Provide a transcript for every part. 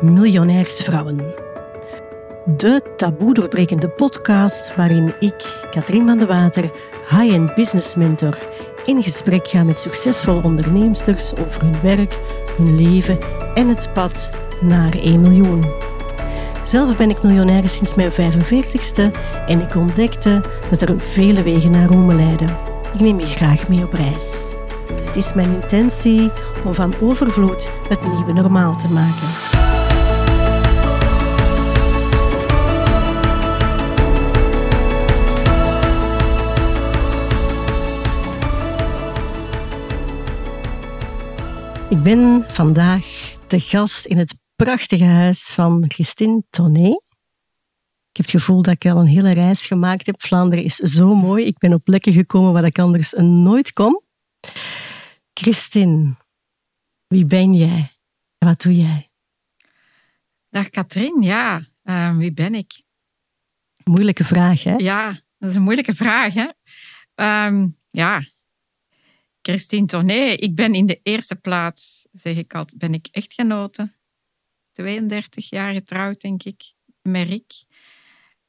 Miljonairsvrouwen. De taboe doorbrekende podcast waarin ik, Katrien van de Water, high-end business mentor, in gesprek ga met succesvolle onderneemsters over hun werk, hun leven en het pad naar 1 miljoen. Zelf ben ik miljonair sinds mijn 45ste en ik ontdekte dat er vele wegen naar Rome leiden. Ik neem je graag mee op reis. Het is mijn intentie om van overvloed het nieuwe normaal te maken. Ik ben vandaag te gast in het prachtige huis van Christine Tonné. Ik heb het gevoel dat ik al een hele reis gemaakt heb. Vlaanderen is zo mooi. Ik ben op plekken gekomen waar ik anders nooit kom. Christine, wie ben jij? Wat doe jij? Dag Katrien, ja, uh, wie ben ik? Moeilijke vraag, hè? Ja, dat is een moeilijke vraag, hè? Um, ja, Christine Tournee, ik ben in de eerste plaats, zeg ik altijd, ben ik echtgenote. 32 jaar getrouwd, denk ik, met Rick.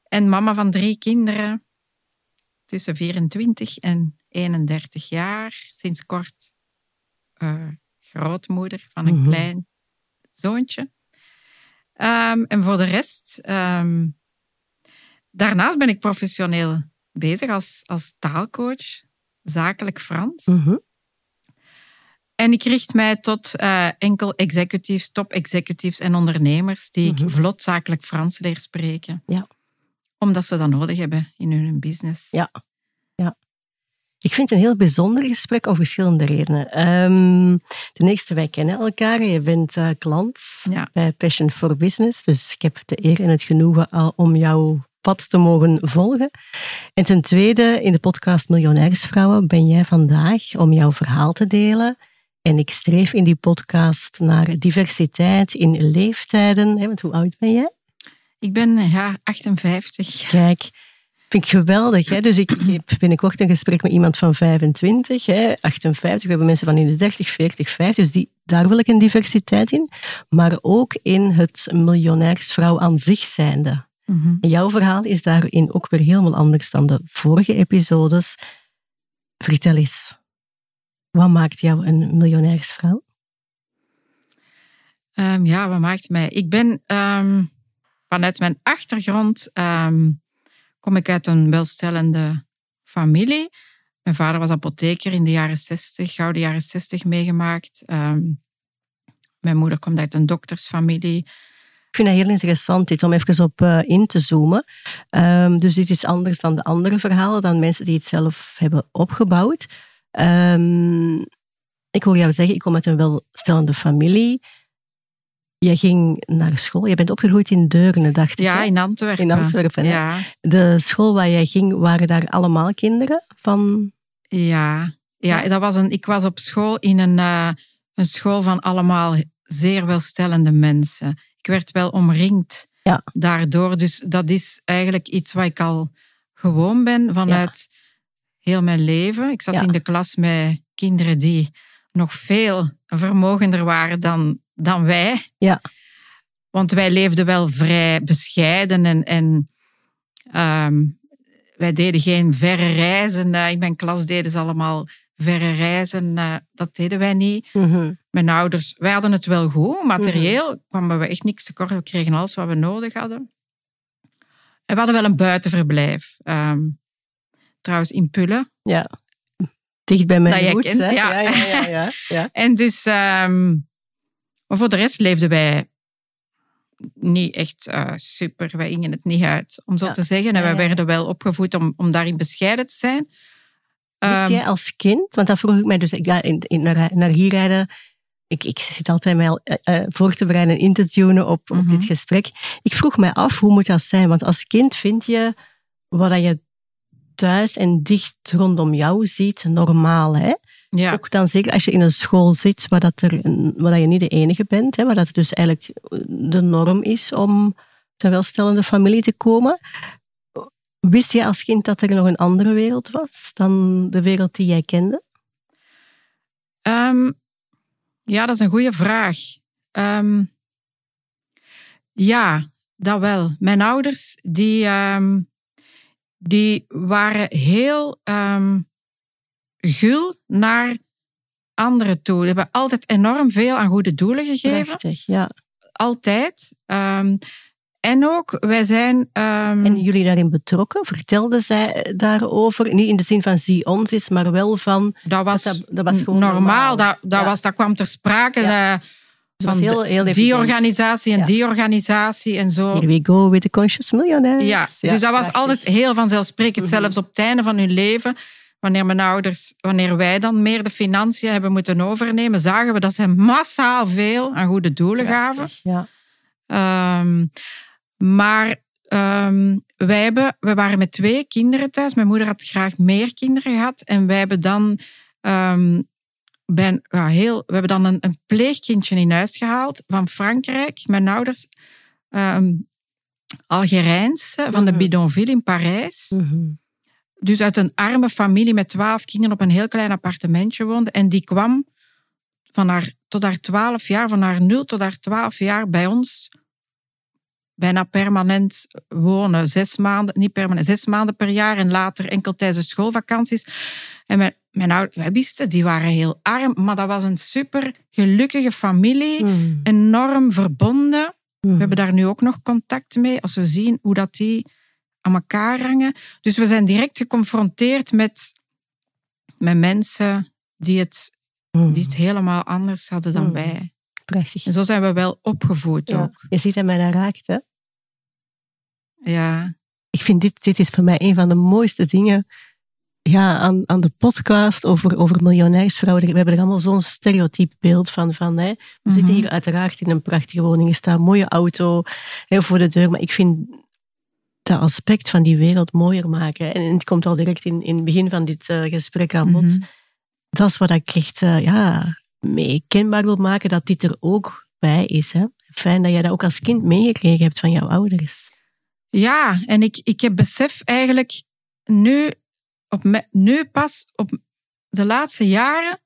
En mama van drie kinderen, tussen 24 en 31 jaar. Sinds kort uh, grootmoeder van een Mhm. klein zoontje. Um, en voor de rest, um, daarnaast ben ik professioneel bezig als, als taalcoach, zakelijk Frans. Mhm. En ik richt mij tot uh, enkel executives, top executives en ondernemers die Mhm. ik vlot zakelijk Frans leer spreken. Ja. Omdat ze dat nodig hebben in hun business. Ja. ja. Ik vind het een heel bijzonder gesprek om verschillende redenen. Um, ten eerste, wij kennen elkaar. Je bent uh, klant Ja. bij Passion for Business. Dus ik heb de eer en het genoegen al om jouw pad te mogen volgen. En ten tweede, in de podcast Miljonairsvrouwen ben jij vandaag om jouw verhaal te delen. En ik streef in die podcast naar diversiteit in leeftijden. Hè, want hoe oud ben jij? Ik ben ja, 58. Kijk, vind ik geweldig. Hè? Dus ik, ik heb binnenkort een gesprek met iemand van 25, hè, 58. We hebben mensen van in de 30, 40, 50. Dus die, daar wil ik een diversiteit in. Maar ook in het miljonairsvrouw aan zich zijnde. Mm -hmm. En jouw verhaal is daarin ook weer helemaal anders dan de vorige episodes. Vertel eens. Wat maakt jou een miljonairsvrouw? Um, ja, wat maakt mij? Ik ben um, vanuit mijn achtergrond um, kom ik uit een welstellende familie. Mijn vader was apotheker in de jaren 60, gouden jaren 60 meegemaakt. mijn moeder komt uit een doktersfamilie. Ik vind het heel interessant dit, om even op uh, in te zoomen. Dus dit is anders dan de andere verhalen, dan mensen die het zelf hebben opgebouwd. Um, ik hoor jou zeggen, ik kom uit een welstellende familie. Je ging naar school, je bent opgegroeid in Deurne, dacht ik. Ja, in Antwerpen. In Antwerpen, ja. De school waar jij ging, waren daar allemaal kinderen van? Ja, ja, dat was een, ik was op school in een, uh, een school van allemaal zeer welstellende mensen. Ik werd wel omringd ja. daardoor. Dus dat is eigenlijk iets wat ik al gewoon ben vanuit. Heel mijn leven. Ik zat Ja. in de klas met kinderen die nog veel vermogender waren dan, dan wij. Ja. Want wij leefden wel vrij bescheiden en, en ehm, wij deden geen verre reizen. Uh, in mijn klas deden ze allemaal verre reizen. Uh, dat deden wij niet. Mhm. Mijn ouders, wij hadden het wel goed. Materieel kwamen we echt niks tekort. We kregen alles wat we nodig hadden. En we hadden wel een buitenverblijf. Ehm, trouwens, in Pullen. Ja. Dicht bij mijn Dat roots, kent, ja. Ja, ja, ja, ja. En dus... ehm, maar voor de rest leefden wij niet echt uh, super. Wij gingen het niet uit, om zo te zeggen. En wij werden wel opgevoed om, om daarin bescheiden te zijn. Wist Ehm, jij als kind, want dat vroeg ik mij dus ja, in, in, naar, naar hier rijden. Ik, ik zit altijd mij al eh, eh, voor te bereiden en in te tunen op, op Mhm. dit gesprek. Ik vroeg mij af, hoe moet dat zijn? Want als kind vind je wat je thuis en dicht rondom jou ziet normaal. Hè? ja. Ook dan zeker als je in een school zit waar, dat er, waar dat je niet de enige bent. Hè? Waar dat het dus eigenlijk de norm is om een welstellende familie te komen. Wist je als kind dat er nog een andere wereld was dan de wereld die jij kende? Ehm, ja, dat is een goede vraag. Ehm, Ja, dat wel. Mijn ouders, die, ehm, die waren heel ehm, gul naar anderen toe. Die hebben altijd enorm veel aan goede doelen gegeven. Prachtig, ja. Altijd. Ehm, en ook, wij zijn... ehm, En jullie daarin betrokken? Vertelden zij daarover? Niet in de zin van zie ons is, maar wel van... dat was, dat, dat was gewoon normaal. Dat, dat, Ja. was, dat kwam ter sprake. Ja. eh, Was van heel, heel die organisatie en Ja. die organisatie en zo. Here we go with the conscious millionaires. Ja, dus dat was prachtig. altijd heel vanzelfsprekend. Mhm. Zelfs op het einde van hun leven, wanneer mijn ouders, wanneer wij dan meer de financiën hebben moeten overnemen, zagen we dat ze massaal veel aan goede doelen gaven. Ja. Ehm, maar ehm, wij, hebben, wij waren met twee kinderen thuis. Mijn moeder had graag meer kinderen gehad. En wij hebben dan, ehm, ja, heel, we hebben dan een, een pleegkindje in huis gehaald van Frankrijk. Mijn ouders, ehm Algerijns, eh, van de Mhm. Bidonville in Parijs. Mhm. Dus uit een arme familie met twaalf kinderen op een heel klein appartementje woonde. En die kwam van haar, tot haar twaalf jaar, van haar nul tot haar twaalf jaar bij ons bijna permanent wonen. Zes maanden, niet permanent, zes maanden per jaar en later enkel tijdens de schoolvakanties. En mijn, mijn wisten, die waren heel arm, maar dat was een super gelukkige familie, Mhm. enorm verbonden. We hebben daar nu ook nog contact mee, als we zien hoe dat die aan elkaar hangen. Dus we zijn direct geconfronteerd met, met mensen die het, Mhm. die het helemaal anders hadden dan wij. Prachtig. En zo zijn we wel opgevoed Ja. ook. Je ziet dat mij daar raakt, hè? Ja. ik vind dit, dit is voor mij een van de mooiste dingen ja, aan, aan de podcast over, over miljonairsvrouwen. We hebben er allemaal zo'n stereotyp beeld van. van hè. We zitten Mhm. hier uiteraard in een prachtige woning. Er staat een mooie auto hè, voor de deur. Maar ik vind dat aspect van die wereld mooier maken. En het komt al direct in, in het begin van dit eh, gesprek aan bod. Mhm. Dat is wat ik echt eh, ja, mee kenbaar wil maken, dat dit er ook bij is. Hè. Fijn dat jij dat ook als kind meegekregen hebt van jouw ouders. Ja, en ik, ik heb besef eigenlijk nu, op me- nu pas op de laatste jaren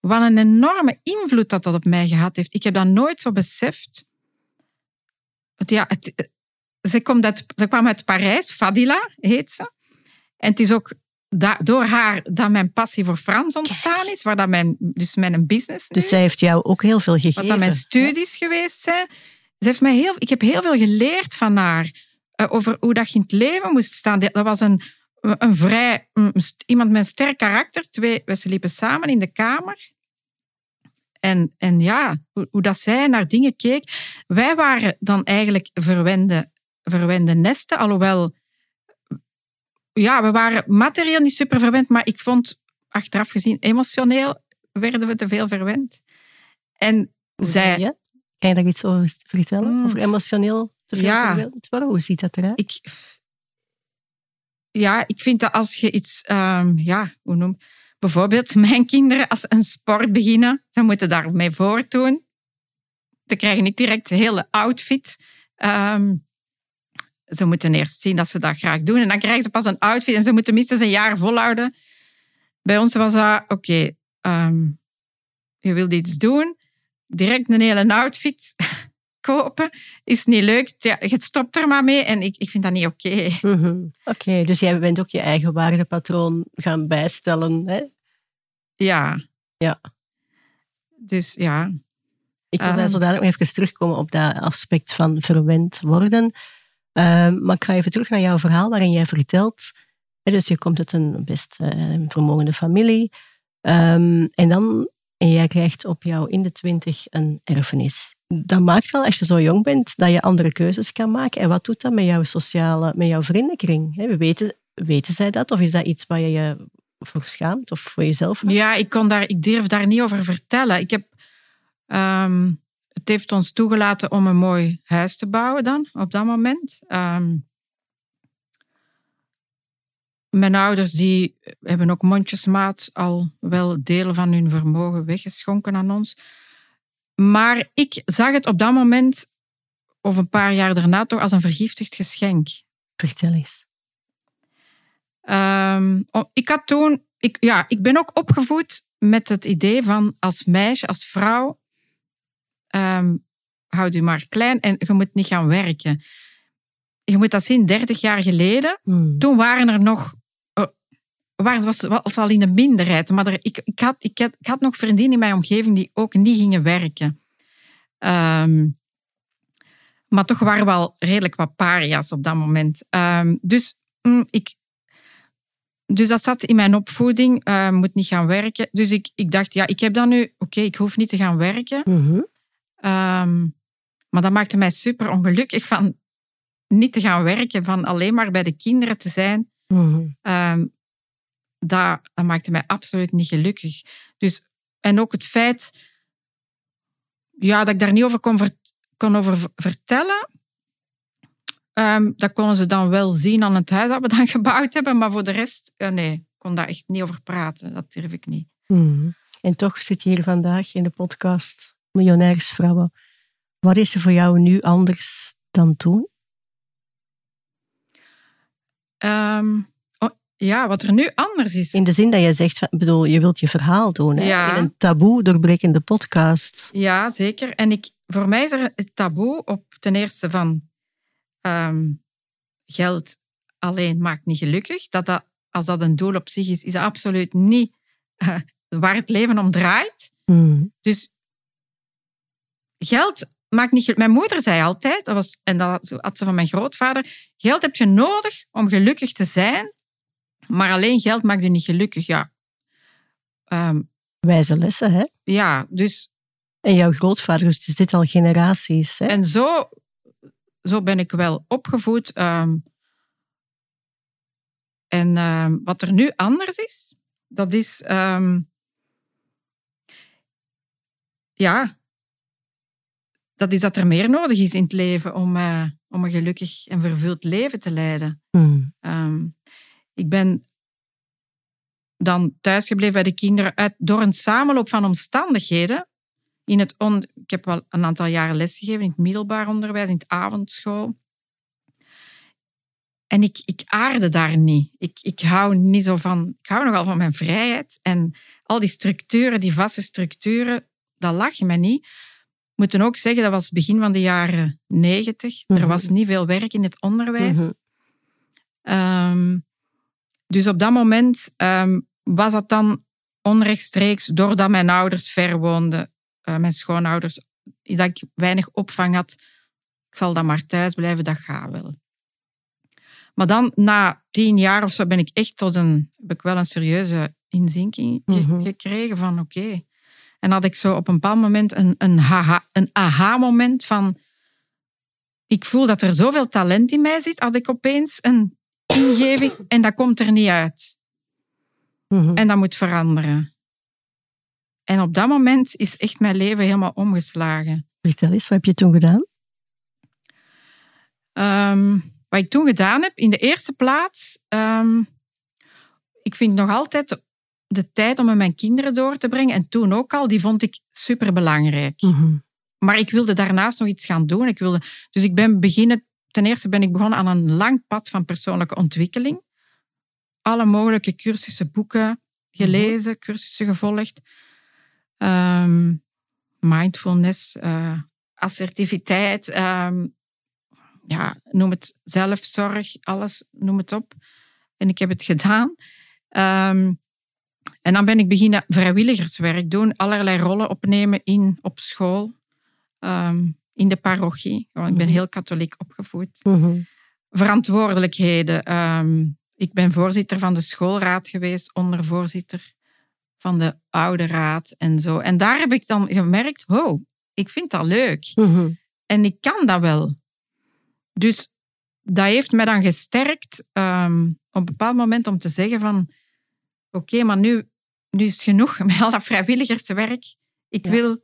wat een enorme invloed dat dat op mij gehad heeft. Ik heb dat nooit zo beseft. Het, ja, het, ze, komt uit, ze kwam uit Parijs, Fadila heet ze. En het is ook da- door haar dat mijn passie voor Frans ontstaan is, waar dat mijn, dus mijn business Dus is. zij heeft jou ook heel veel gegeven. Wat dat mijn studies geweest zijn. Ze heeft mij heel, ik heb heel veel geleerd van haar. eh, over hoe dat je in het leven moest staan. Dat was een, een vrij... iemand met een sterk karakter. Twee, we liepen samen in de kamer. En, en ja, hoe, hoe dat zij naar dingen keek. Wij waren dan eigenlijk verwende, verwende nesten. Alhoewel... Ja, we waren materieel niet super verwend. Maar ik vond, achteraf gezien, emotioneel werden we te veel verwend. En Hoe zij... je? Kan je daar iets over vertellen? Mm. Over emotioneel te veel Ja. verwend worden? Hoe ziet dat eruit? ik, ja, ik vind dat als je iets, ehm, ja, hoe noem Bijvoorbeeld mijn kinderen, als een sport beginnen, ze moeten daarmee voortdoen. Ze krijgen niet direct de hele outfit. Ehm, ze moeten eerst zien dat ze dat graag doen. En dan krijgen ze pas een outfit en ze moeten minstens een jaar volhouden. Bij ons was dat, oké, ehm, je wilt iets doen, direct een hele outfit kopen, is niet leuk. Ja, je stopt er maar mee en ik, ik vind dat niet oké. Mhm. Oké, dus jij bent ook je eigen waardepatroon gaan bijstellen. Hè? Ja. Ja. Dus ja. Ik wil daar Ehm. zo dadelijk nog even terugkomen op dat aspect van verwend worden. Ehm, maar ik ga even terug naar jouw verhaal waarin jij vertelt. Dus je komt uit een best eh, vermogende familie. Ehm, en dan en jij krijgt op jou in de twintig een erfenis. Dat maakt wel, als je zo jong bent, dat je andere keuzes kan maken. En wat doet dat met jouw sociale, met jouw vriendenkring? Hè, weten, weten zij dat? Of is dat iets waar je je voor schaamt of voor jezelf? ja, ik, kon daar, ik durf daar niet over vertellen. Ik heb, ehm, het heeft ons toegelaten om een mooi huis te bouwen dan, op dat moment. Ehm, mijn ouders die hebben ook mondjesmaat al wel delen van hun vermogen weggeschonken aan ons. Maar ik zag het op dat moment, of een paar jaar daarna, toch als een vergiftigd geschenk. Vertel eens. Ehm, oh, ik had toen, ik, ja, ik ben ook opgevoed met het idee van als meisje, als vrouw, ehm, houd je maar klein en je moet niet gaan werken. Je moet dat zien, 30 jaar geleden, Hmm. toen waren er nog... waren, was, was al in de minderheid, maar er, ik, ik, had, ik, had, ik had nog vriendinnen in mijn omgeving die ook niet gingen werken. Ehm, maar toch waren we al redelijk wat paria's op dat moment. Ehm, dus, mm, ik, dus dat zat in mijn opvoeding, eh, moet niet gaan werken. Dus ik, ik dacht, ja, ik heb dat nu, oké, ik hoef niet te gaan werken. Mhm. Ehm, maar dat maakte mij super ongelukkig van niet te gaan werken, van alleen maar bij de kinderen te zijn. Mhm. Dat, dat maakte mij absoluut niet gelukkig. Dus, en ook het feit ja, dat ik daar niet over kon, vert- kon over vertellen. Ehm, dat konden ze dan wel zien aan het huis dat we dan gebouwd hebben. Maar voor de rest, nee, ik kon daar echt niet over praten. Dat durf ik niet. Mhm. En toch zit je hier vandaag in de podcast Miljonairsvrouwen. Wat is er voor jou nu anders dan toen? Oh, ja, wat er nu anders is. In de zin dat je zegt, bedoel, je wilt je verhaal doen. Hè? Ja. In een taboe doorbrekende podcast. Ja, zeker. En ik, voor mij is er het taboe op ten eerste van ehm, geld alleen maakt niet gelukkig. Dat dat, als dat een doel op zich is, is dat absoluut niet eh, waar het leven om draait. Mhm. Dus geld maakt niet gelukkig. Mijn moeder zei altijd, dat was, en dat had ze van mijn grootvader, geld heb je nodig om gelukkig te zijn, maar alleen geld maakt je niet gelukkig. Ja, Ehm, Wijze lessen, hè? ja dus En jouw grootvader, dus zit al generaties. Hè? En zo, zo ben ik wel opgevoed. ehm. en ehm, wat er nu anders is, dat is. ja, dat is dat er meer nodig is in het leven om, eh, om een gelukkig en vervuld leven te leiden. Ehm, ik ben dan thuisgebleven bij de kinderen uit, door een samenloop van omstandigheden. In het on, ik heb wel een aantal jaren lesgegeven in het middelbaar onderwijs, in het avondschool. En ik, ik aarde daar niet. Ik, ik hou niet zo van... Ik hou nogal van mijn vrijheid. En al die structuren, die vaste structuren, dat lag me niet. We moeten ook zeggen, dat was begin van de jaren negentig. Mhm. Er was niet veel werk in het onderwijs. Mhm. Ehm, dus op dat moment ehm, was dat dan onrechtstreeks, doordat mijn ouders ver woonden, eh, mijn schoonouders, dat ik weinig opvang had. Ik zal dan maar thuis blijven, dat gaat wel. Maar dan, na tien jaar of zo, ben ik echt tot een, heb ik wel een serieuze inzinking ge- Mhm. gekregen van oké. En had ik zo op een bepaald moment een, een, haha- een aha-moment van ik voel dat er zoveel talent in mij zit, had ik opeens een ingeving en dat komt er niet uit. Mhm. En dat moet veranderen. En op dat moment is echt mijn leven helemaal omgeslagen. Vertel eens, wat heb je toen gedaan? Ehm, wat ik toen gedaan heb, in de eerste plaats, ehm, ik vind nog altijd de, tijd om met mijn kinderen door te brengen, en toen ook al, die vond ik superbelangrijk. Mhm. Maar ik wilde daarnaast nog iets gaan doen. Ik wilde, dus ik ben beginnen, ten eerste ben ik begonnen aan een lang pad van persoonlijke ontwikkeling. Alle mogelijke cursussen, boeken gelezen, cursussen gevolgd. Ehm, mindfulness, eh, assertiviteit, ehm, ja, noem het zelfzorg, alles, noem het op. En ik heb het gedaan. Ehm, en dan ben ik beginnen vrijwilligerswerk doen, allerlei rollen opnemen in, op school, ehm, in de parochie. Want ik ben Mhm. heel katholiek opgevoed. Mhm. Verantwoordelijkheden. ehm, ik ben voorzitter van de schoolraad geweest, ondervoorzitter van de oude raad en zo. En daar heb ik dan gemerkt, wow, ik vind dat leuk. Mhm. En ik kan dat wel. Dus dat heeft mij dan gesterkt ehm, op een bepaald moment om te zeggen van oké, maar nu, nu is het genoeg met al dat vrijwilligerswerk. Ik Ja. wil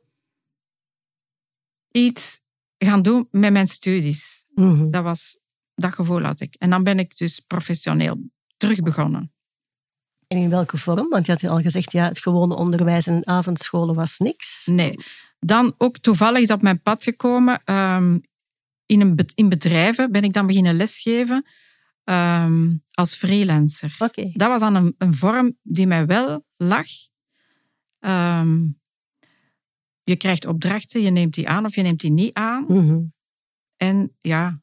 iets gaan doen met mijn studies. Mhm. Dat, was, dat gevoel had ik. En dan ben ik dus professioneel terug begonnen. En in welke vorm? Want je had al gezegd, ja, het gewone onderwijs en avondscholen was niks. Nee. Dan ook toevallig is op mijn pad gekomen. ehm, in, een, in bedrijven ben ik dan beginnen lesgeven ehm, als freelancer. Oké. Dat was dan een, een vorm die mij wel lag. Ehm, je krijgt opdrachten, je neemt die aan of je neemt die niet aan. Mhm. En ja,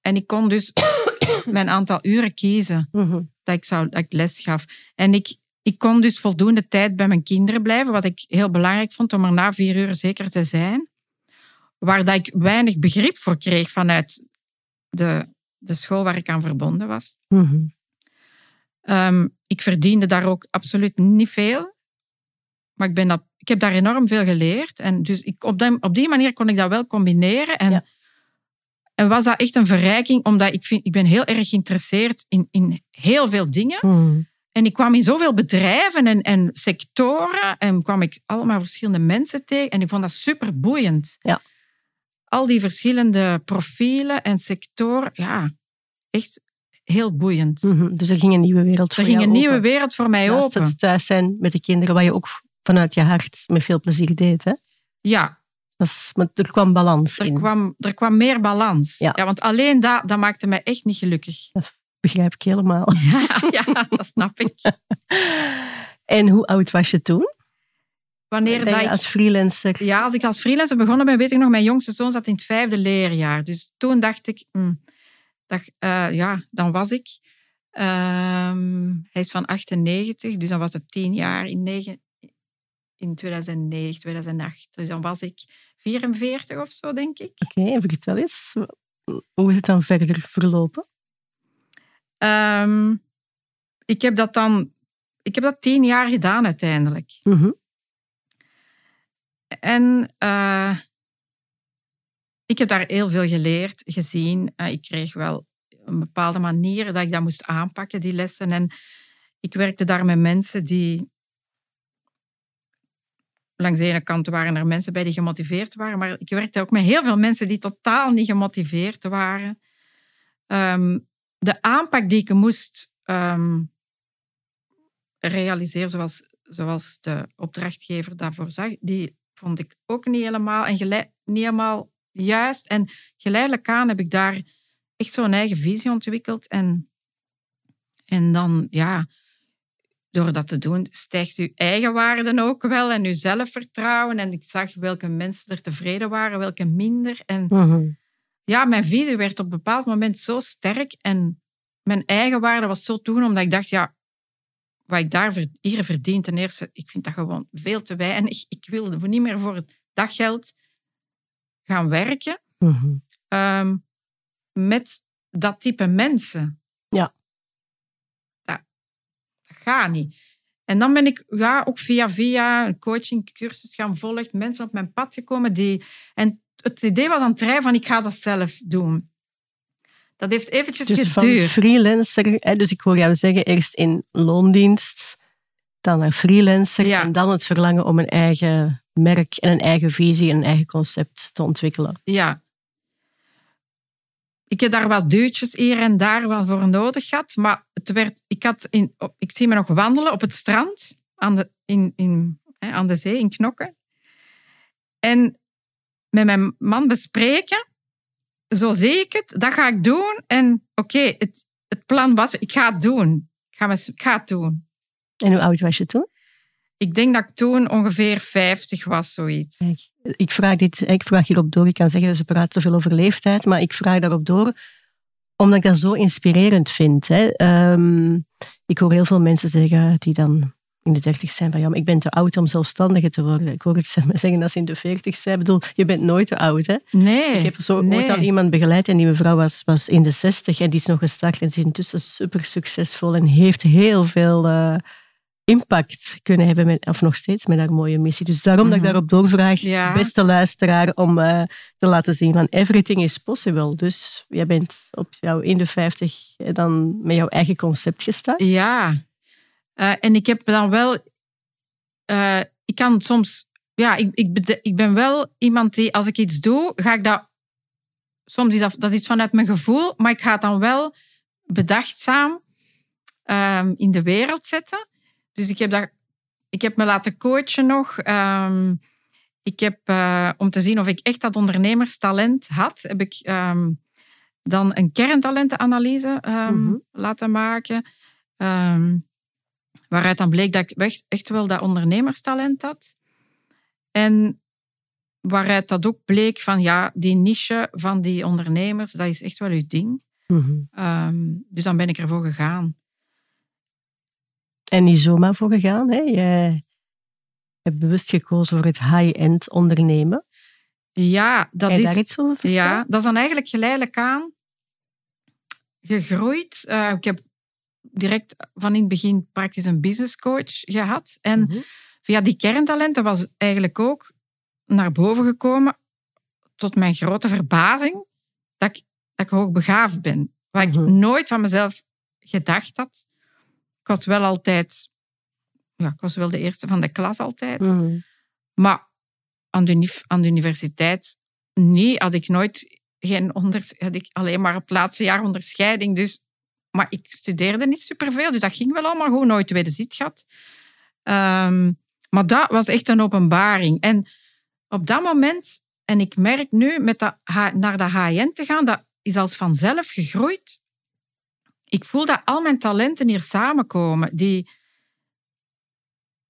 en ik kon dus mijn aantal uren kiezen Mhm. dat ik, zou, dat ik les gaf. En ik, ik kon dus voldoende tijd bij mijn kinderen blijven, wat ik heel belangrijk vond om er na vier uur zeker te zijn. Waar dat ik weinig begrip voor kreeg vanuit de, de school waar ik aan verbonden was. Mhm. Ehm, ik verdiende daar ook absoluut niet veel. Maar ik, ben dat, ik heb daar enorm veel geleerd. En dus ik, op, die, op die manier kon ik dat wel combineren. En, Ja. en was dat echt een verrijking, omdat ik, vind, ik ben heel erg geïnteresseerd in, in heel veel dingen. Mhm. En ik kwam in zoveel bedrijven en, en sectoren en kwam ik allemaal verschillende mensen tegen. En ik vond dat super boeiend. Ja. Al die verschillende profielen en sectoren, ja, echt heel boeiend. Mhm. Dus er ging een nieuwe wereld Er voor ging jou een nieuwe wereld voor mij Naast open. het thuis zijn met de kinderen, wat je ook vanuit je hart met veel plezier deed. Hè? Ja, Dat maar er kwam balans er in, kwam, er kwam meer balans. Ja. Ja. want alleen dat, dat maakte mij echt niet gelukkig. begrijp ik helemaal. Ja, ja dat snap ik. En hoe oud was je toen? Wanneer dat ik als freelancer? Ja, als ik als freelancer begonnen ben, weet ik nog, mijn jongste zoon zat in het vijfde leerjaar. Dus toen dacht ik, hm, dat, eh, ja, dan was ik. ehm, hij is van 98, dus dan was het tien jaar in, negen, in 2009, 2008. Dus dan was ik 44 of zo, denk ik. Oké, vertel eens. Hoe is het dan verder verlopen? Ehm, ik heb dat dan, ik heb dat tien jaar gedaan uiteindelijk. Mhm. En eh, ik heb daar heel veel geleerd, gezien. Eh, ik kreeg wel een bepaalde manier dat ik dat moest aanpakken, die lessen. En ik werkte daar met mensen die... Langs de ene kant waren er mensen bij die gemotiveerd waren, maar ik werkte ook met heel veel mensen die totaal niet gemotiveerd waren. Ehm, de aanpak die ik moest ehm, realiseren, zoals, zoals de opdrachtgever daarvoor zag, die vond ik ook niet helemaal, en niet helemaal juist. En geleidelijk aan heb ik daar echt zo'n eigen visie ontwikkeld. En, en dan, ja, door dat te doen, stijgt uw eigen waarden ook wel en uw zelfvertrouwen. En ik zag welke mensen er tevreden waren, welke minder. En Mhm. ja, mijn visie werd op een bepaald moment zo sterk en mijn eigen waarde was zo toegenomen omdat ik dacht, ja, wat ik daar hier verdien, ten eerste, ik vind dat gewoon veel te weinig. Ik wil niet meer voor het daggeld gaan werken Mhm. ehm, met dat type mensen. Ja. Gaat niet. En dan ben ik ja, ook via via een coachingcursus gaan volgen, mensen op mijn pad gekomen die... En het idee was aan het rijden van ik ga dat zelf doen. Dat heeft eventjes Dus van geduurd. freelancer, dus ik hoor jou zeggen, eerst in loondienst, dan naar freelancer Ja. en dan het verlangen om een eigen merk en een eigen visie en een eigen concept te ontwikkelen. Ja. Ik heb daar wat duwtjes hier en daar wel voor nodig gehad. Maar het werd, ik, had in, ik zie me nog wandelen op het strand aan de, in, in, hè, aan de zee in Knokken. En met mijn man bespreken. Zo zie ik het, dat ga ik doen. En oké, het, het plan was, ik ga het doen. Ik ga, ik ga het doen. En hoe oud was je toen? Ik denk dat ik toen ongeveer 50 was, zoiets. Kijk, ik vraag, dit, ik vraag hierop door. Ik kan zeggen, ze praat zoveel over leeftijd, maar ik vraag daarop door omdat ik dat zo inspirerend vind. Hè. Ehm, ik hoor heel veel mensen zeggen die dan in de dertig zijn van ja, maar ik ben te oud om zelfstandige te worden. Ik hoor het zeggen dat ze in de veertig zijn. Ik bedoel, je bent nooit te oud. Hè. Nee. Ik heb zo nee. ooit al iemand begeleid en die mevrouw was, was in de zestig en die is nog gestart en is intussen super succesvol en heeft heel veel eh, impact kunnen hebben, met, of nog steeds met haar mooie missie. Dus daarom dat ik Mhm. daarop doorvraag, Ja. beste luisteraar, om eh, te laten zien van everything is possible. Dus jij bent op jouw in de vijftig dan met jouw eigen concept gestart. Ja, Eh, en ik heb dan wel. eh, ik kan soms. Ja, ik, ik, ik ben wel iemand die, als ik iets doe, ga ik dat. Soms is dat, dat is vanuit mijn gevoel, maar ik ga het dan wel bedachtzaam ehm, in de wereld zetten. Dus ik heb, ik heb me laten coachen nog. Ehm, ik heb, eh, om te zien of ik echt dat ondernemerstalent had, heb ik ehm, dan een kerntalentenanalyse ehm, Mhm. laten maken. Waaruit dan bleek dat ik echt, echt wel dat ondernemerstalent had. En waaruit dat ook bleek van ja, die niche van die ondernemers, dat is echt wel uw ding. Ehm, dus dan ben ik ervoor gegaan. En niet zomaar voor gegaan. Hè? Jij hebt bewust gekozen voor het high-end ondernemen. Ja, dat is... daar iets over vertellen? Ja, dat is dan eigenlijk geleidelijk aan gegroeid. Eh, ik heb direct van in het begin praktisch een business coach gehad. En Mhm. via die kerntalenten was eigenlijk ook naar boven gekomen, tot mijn grote verbazing, dat ik, dat ik hoogbegaafd ben. Wat ik Mhm. nooit van mezelf gedacht had. Ik was wel altijd... Ja, ik was wel de eerste van de klas altijd. Mhm. Maar aan de, aan de universiteit, nee, had ik nooit geen onders, had ik alleen maar het laatste jaar onderscheiding. Dus, maar ik studeerde niet superveel, dus dat ging wel allemaal goed. Nooit tweede zit gehad. Ehm, maar dat was echt een openbaring. En op dat moment, en ik merk nu met dat, naar dat HN te gaan, dat is als vanzelf gegroeid. Ik voel dat al mijn talenten hier samenkomen. Die,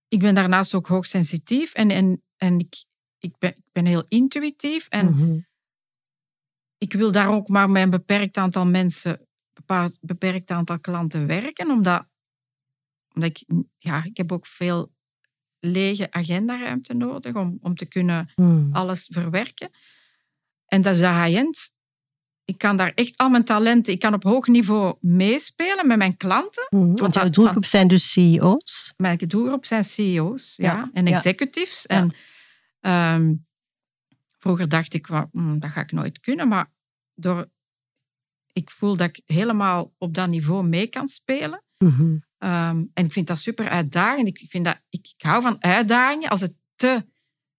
ik ben daarnaast ook hoogsensitief en, en, en ik, ik, ben, ik ben heel intuïtief. En Mhm. ik wil daar ook maar met een beperkt aantal mensen, bepaald beperkt aantal klanten werken, omdat, omdat ik, ja, ik heb ook veel lege agendaruimte nodig om, om te kunnen Mhm. alles verwerken. En dat is de high-end. Ik kan daar echt al mijn talenten, ik kan op hoog niveau meespelen met mijn klanten. Mhm. Want Want jouw dat- doelgroep zijn dus CEO's. Mijn doelgroep zijn CEO's ja, Ja, en executives. Ja. En ehm, vroeger dacht ik, "Wa- hm, dat ga ik nooit kunnen. Maar door, ik voel dat ik helemaal op dat niveau mee kan spelen. Mhm. Ehm, en ik vind dat super uitdagend. Ik, vind dat, ik, ik hou van uitdagingen. Als het te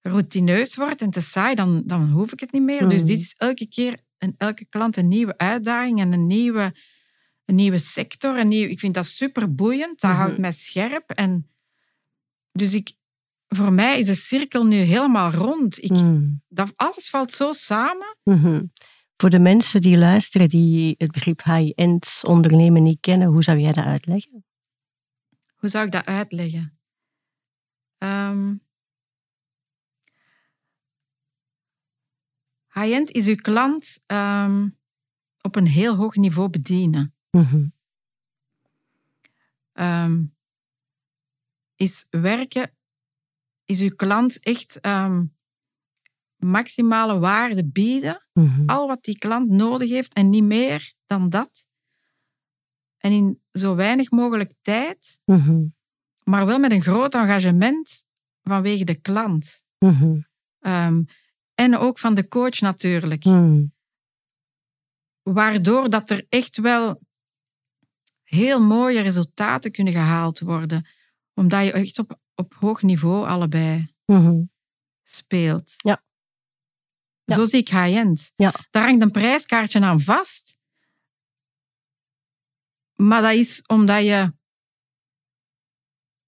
routineus wordt en te saai, dan, dan hoef ik het niet meer. Dus Mhm. dit is elke keer en elke klant een nieuwe uitdaging en een nieuwe, een nieuwe sector. Een nieuw, ik vind dat super boeiend. Dat Mhm. houdt mij scherp. En dus ik, voor mij is de cirkel nu helemaal rond. Ik, Mhm. dat, alles valt zo samen. Mhm. Voor de mensen die luisteren, die het begrip high-end ondernemen niet kennen, hoe zou jij dat uitleggen? Hoe zou ik dat uitleggen? Ehm High-end is uw klant ehm, op een heel hoog niveau bedienen. Mhm. Ehm, is werken, is uw klant echt ehm, maximale waarde bieden. Mhm. Al wat die klant nodig heeft en niet meer dan dat. En in zo weinig mogelijk tijd, Mhm. maar wel met een groot engagement vanwege de klant. Ehm, en ook van de coach natuurlijk. Mhm. Waardoor dat er echt wel heel mooie resultaten kunnen gehaald worden. Omdat je echt op, op hoog niveau allebei Mhm. speelt. Ja. Ja. Zo zie ik high-end. Ja. Daar hangt een prijskaartje aan vast. Maar dat is omdat je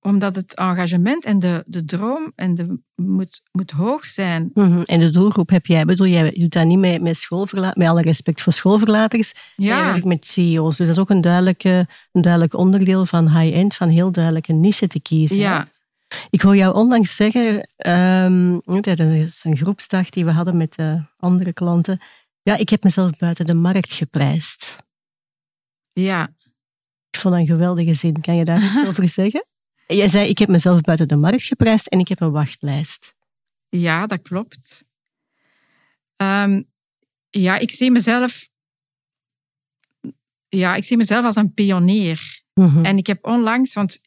omdat het engagement en de, de droom en de, moet, moet hoog zijn. Mhm. En de doelgroep heb jij, bedoel, jij doet dat niet met, met schoolverlaters, met alle respect voor schoolverlaters, jij Ja, werkt met CEO's. Dus dat is ook een, duidelijke, een duidelijk onderdeel van high-end, van heel duidelijk een niche te kiezen. hè? ja, Ik hoor jou onlangs zeggen, ehm, tijdens een groepsdag die we hadden met eh, andere klanten, ja, ik heb mezelf buiten de markt geprijsd. ja. Ik vond dat een geweldige zin. Kan je daar iets over zeggen? Jij zei, ik heb mezelf buiten de markt geprijsd en ik heb een wachtlijst. Ja, dat klopt. Ehm, ja, ik zie mezelf. Ja, ik zie mezelf als een pionier. Mhm. En ik heb onlangs, want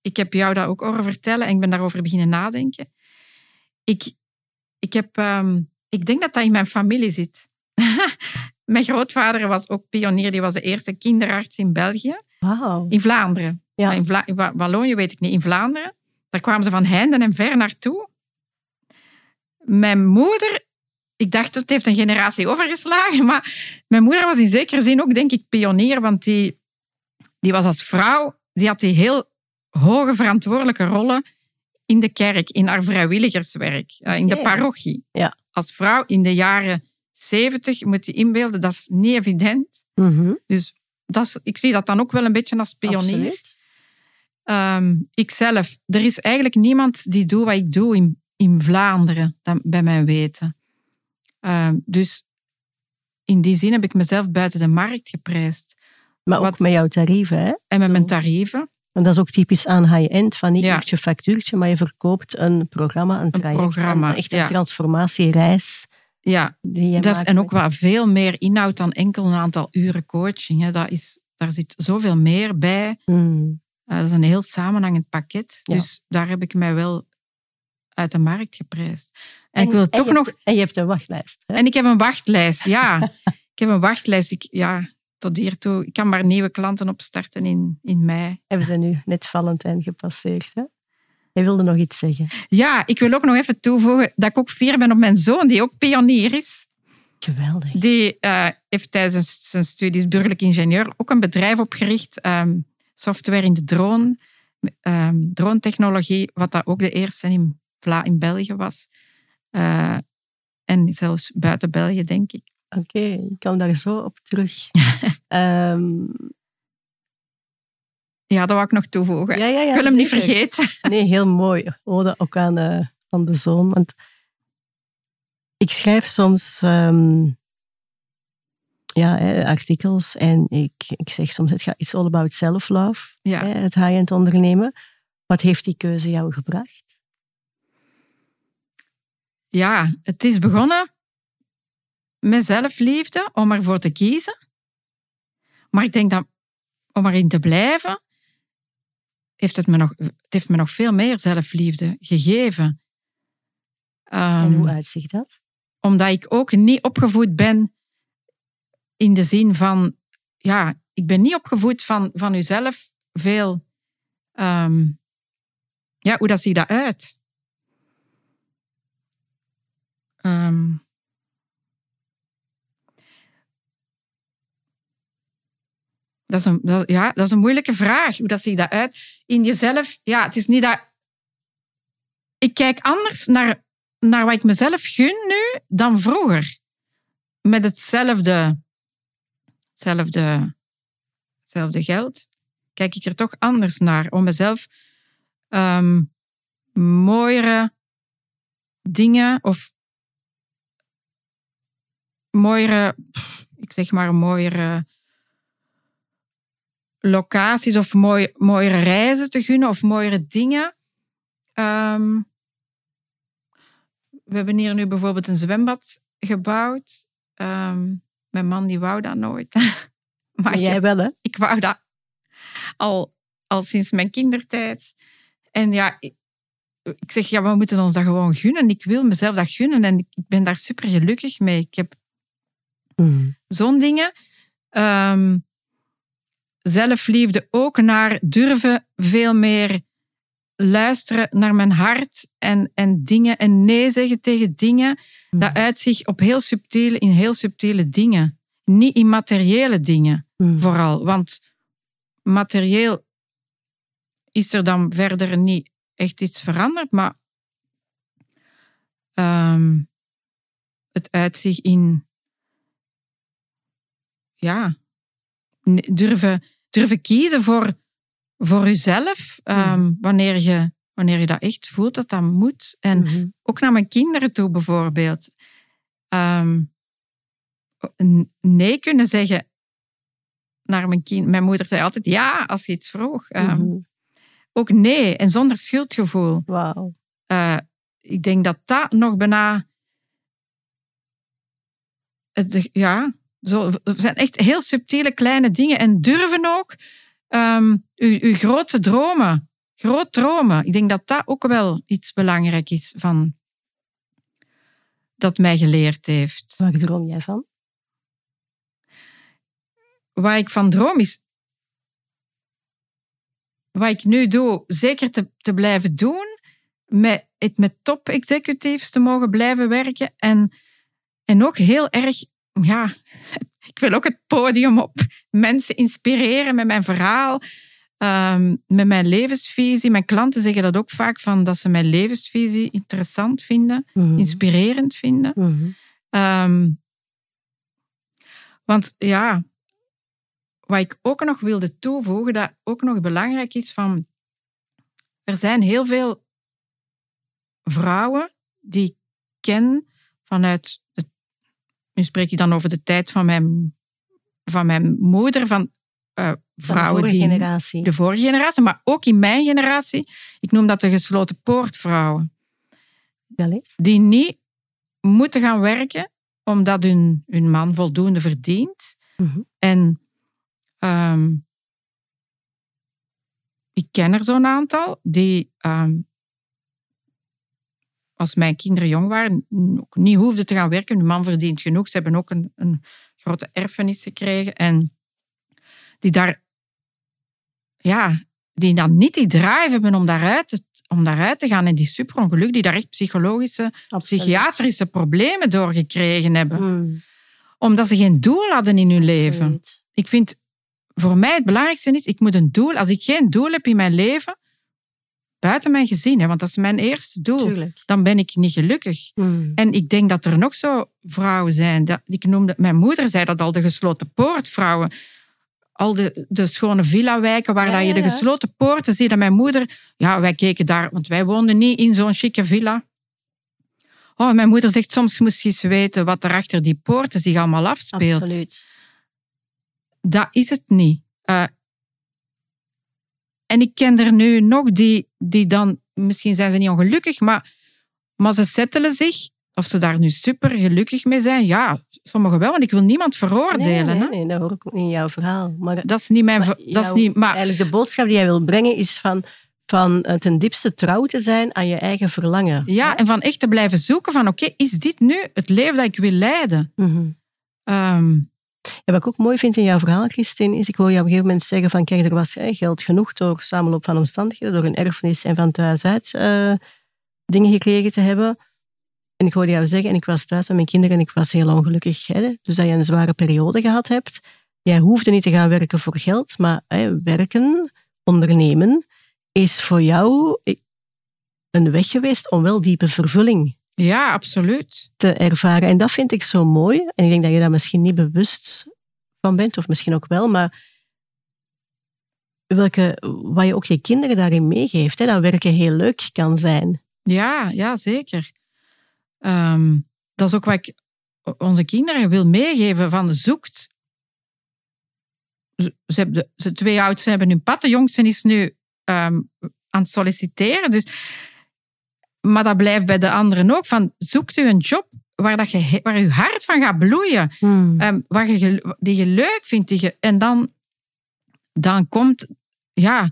ik heb jou dat ook horen vertellen en ik ben daarover beginnen nadenken. Ik, ik, heb, ehm, ik denk dat dat in mijn familie zit. mijn grootvader was ook pionier, die was de eerste kinderarts in België, in Vlaanderen. Ja. In Vla in Wallonië weet ik niet, in Vlaanderen. Daar kwamen ze van heinde en ver naartoe. Mijn moeder, ik dacht het heeft een generatie overgeslagen, maar mijn moeder was in zekere zin ook, denk ik, pionier, want die, die was als vrouw, die had die heel hoge verantwoordelijke rollen in de kerk, in haar vrijwilligerswerk, eh, in de parochie. Ja. Als vrouw in de jaren zeventig, moet je inbeelden, dat is niet evident. Mhm. Dus dat is, ik zie dat dan ook wel een beetje als pionier. Absoluut. Ehm, ikzelf, er is eigenlijk niemand die doet wat ik doe in, in Vlaanderen, dan, bij mijn weten. Ehm, dus in die zin heb ik mezelf buiten de markt geprijsd. Maar ook Wat- met jouw tarieven, hè? En met mijn tarieven. En dat is ook typisch aan high-end, van niet Ja. uurtje factuurtje, maar je verkoopt een programma, een traject, programma, een, echt een ja. transformatiereis Ja, dat, en ook wel veel meer inhoud dan enkel een aantal uren coaching. Hè. Dat is, daar zit zoveel meer bij. Hmm. Eh, dat is een heel samenhangend pakket. Ja. Dus daar heb ik mij wel uit de markt geprijsd. En, ik wil toch je nog... hebt- en je hebt een wachtlijst. Hè? En ik heb een wachtlijst, ja. ik heb een wachtlijst. Ik, ja, tot hiertoe. Ik kan maar nieuwe klanten opstarten in, in mei. Hebben ze nu net Valentijn gepasseerd, hè? Jij wilde nog iets zeggen. Ja, ik wil ook nog even toevoegen dat ik ook fier ben op mijn zoon, die ook pionier is. Geweldig. Die eh, heeft tijdens zijn studies burgerlijk ingenieur ook een bedrijf opgericht. ehm, software in de drone, ehm drone-technologie, wat dat ook de eerste in, Vla in België was. Eh, en zelfs buiten België, denk ik. Oké, ik kom daar zo op terug. Ehm, Ja, dat wou ik nog toevoegen. ja, ja, ja, ik wil hem niet vergeten. Nee, heel mooi. Ode ook aan, eh, aan de zoon. Want ik schrijf soms ehm, ja, hè, artikels en ik, ik zeg soms, het gaat iets all about self-love, Ja. hè, het high-end ondernemen. Wat heeft die keuze jou gebracht? Ja, het is begonnen met zelfliefde, om ervoor te kiezen. Maar ik denk dat om erin te blijven, heeft het me nog, het heeft me nog veel meer zelfliefde gegeven. Ehm, en hoe uitzicht dat? omdat ik ook niet opgevoed ben in de zin van, ja, ik ben niet opgevoed van, van uzelf veel, ehm, ja, hoe dat ziet dat uit? Ehm, dat, is een, ja, dat is een moeilijke vraag. Hoe dat ziet dat uit? In jezelf, ja, het is niet dat... Ik kijk anders naar, naar wat ik mezelf gun nu dan vroeger. Met hetzelfde, hetzelfde, hetzelfde geld kijk ik er toch anders naar. Om mezelf ehm, mooiere dingen of mooiere, ik zeg maar mooiere locaties of mooi, mooiere reizen te gunnen of mooiere dingen. Ehm, we hebben hier nu bijvoorbeeld een zwembad gebouwd. Ehm, mijn man die wou dat nooit. maar jij wel, hè? ik wou dat al, al sinds mijn kindertijd. En ja, ik, ik zeg, ja, we moeten ons dat gewoon gunnen. Ik wil mezelf dat gunnen en ik ben daar super gelukkig mee. Ik heb Hmm. zo'n dingen. Ehm, zelfliefde ook naar durven veel meer luisteren naar mijn hart en, en dingen en nee zeggen tegen dingen. Dat uit zich op heel subtiele, in heel subtiele dingen. Niet in materiële dingen Hmm. vooral. Want materieel is er dan verder niet echt iets veranderd, maar ehm, het uitzicht in ja, durven, durven kiezen voor, voor jezelf, ehm, wanneer, je, wanneer je dat echt voelt dat dat moet. En Mhm. ook naar mijn kinderen toe bijvoorbeeld. N- nee kunnen zeggen naar mijn kind. Mijn moeder zei altijd ja als je iets vroeg. Ehm, Mhm. Ook nee en zonder schuldgevoel. Wauw. Eh, ik denk dat dat nog bijna. Het, ja, zo, het zijn echt heel subtiele kleine dingen. En durven ook uw, uw grote dromen. Groot dromen. Ik denk dat dat ook wel iets belangrijk is van. Dat mij geleerd heeft. Waar droom jij van? Waar ik van droom is. Wat ik nu doe, zeker te, te blijven doen. Met, het met top executives te mogen blijven werken. En, en ook heel erg, ja, ik wil ook het podium op. Mensen inspireren met mijn verhaal. Ehm, met mijn levensvisie. Mijn klanten zeggen dat ook vaak, van, dat ze mijn levensvisie interessant vinden. Mhm. Inspirerend vinden. Mhm. Ehm, want ja, wat ik ook nog wilde toevoegen, dat ook nog belangrijk is van, er zijn heel veel vrouwen die ik ken vanuit, de, nu spreek ik dan over de tijd van mijn, van mijn moeder, van uh, vrouwen de die... generatie. De vorige generatie, maar ook in mijn generatie. Ik noem dat de gesloten poortvrouwen. Wel eens. Die niet moeten gaan werken omdat hun, hun man voldoende verdient. Mhm. En ehm, ik ken er zo'n aantal die, ehm, als mijn kinderen jong waren, ook niet hoefden te gaan werken. Hun man verdient genoeg. Ze hebben ook een, een grote erfenis gekregen. En die daar, ja, die dan niet die drive hebben om daaruit te, om daaruit te gaan. En die superongeluk, die daar echt psychologische, Absoluut. psychiatrische problemen door gekregen hebben. Mm, Omdat ze geen doel hadden in hun leven. Ik vind, voor mij het belangrijkste is, ik moet een doel. Als ik geen doel heb in mijn leven, buiten mijn gezin, hè, want dat is mijn eerste doel, Tuurlijk. dan ben ik niet gelukkig. Mm. En ik denk dat er nog zo vrouwen zijn. Dat, ik noemde, mijn moeder zei dat al, de gesloten poortvrouwen. Al de, de schone villa-wijken waar Ja, dat je de gesloten poorten ziet. En mijn moeder, ja, wij keken daar, want wij woonden niet in zo'n chique villa. Oh, mijn moeder zegt soms moest je eens weten wat er achter die poorten zich allemaal afspeelt. Absoluut. Dat is het niet. Eh, en ik ken er nu nog die, die dan, misschien zijn ze niet ongelukkig, maar, maar ze settelen zich. Of ze daar nu super gelukkig mee zijn. Ja, sommigen wel, want ik wil niemand veroordelen. Nee, hè. nee, nee, dat hoor ik ook niet in jouw verhaal. Maar, Dat is niet mijn. maar ver- dat is niet, maar eigenlijk de boodschap die jij wil brengen is van, van eh, ten diepste trouw te zijn aan je eigen verlangen. ja, en van echt te blijven zoeken van oké, is dit nu het leven dat ik wil leiden? Mhm. Ehm, En wat ik ook mooi vind in jouw verhaal, Christine, is ik hoor je op een gegeven moment zeggen van kijk, er was hè, geld genoeg door samenloop van omstandigheden, door een erfenis en van thuis uit eh, dingen gekregen te hebben. En ik hoorde jou zeggen, en ik was thuis met mijn kinderen en ik was heel ongelukkig. Hè, dus dat je een zware periode gehad hebt. Jij hoefde niet te gaan werken voor geld, maar hè, werken, ondernemen, is voor jou een weg geweest om wel diepe vervulling ja, absoluut. te ervaren. En dat vind ik zo mooi. En ik denk dat je daar misschien niet bewust van bent, of misschien ook wel, maar welke, wat je ook je kinderen daarin meegeeft, hè, dat werken heel leuk kan zijn. Ja, ja zeker. Ehm, dat is ook wat ik onze kinderen wil meegeven van zoekt. Ze, hebben de, ze twee oudsten hebben hun pad, de jongste is nu ehm, aan het solliciteren. Dus, maar dat blijft bij de anderen ook. Van, zoekt u een job waar, dat je, waar je hart van gaat bloeien. Ehm, waar je, die je leuk vindt. Die je, en dan, dan komt ja,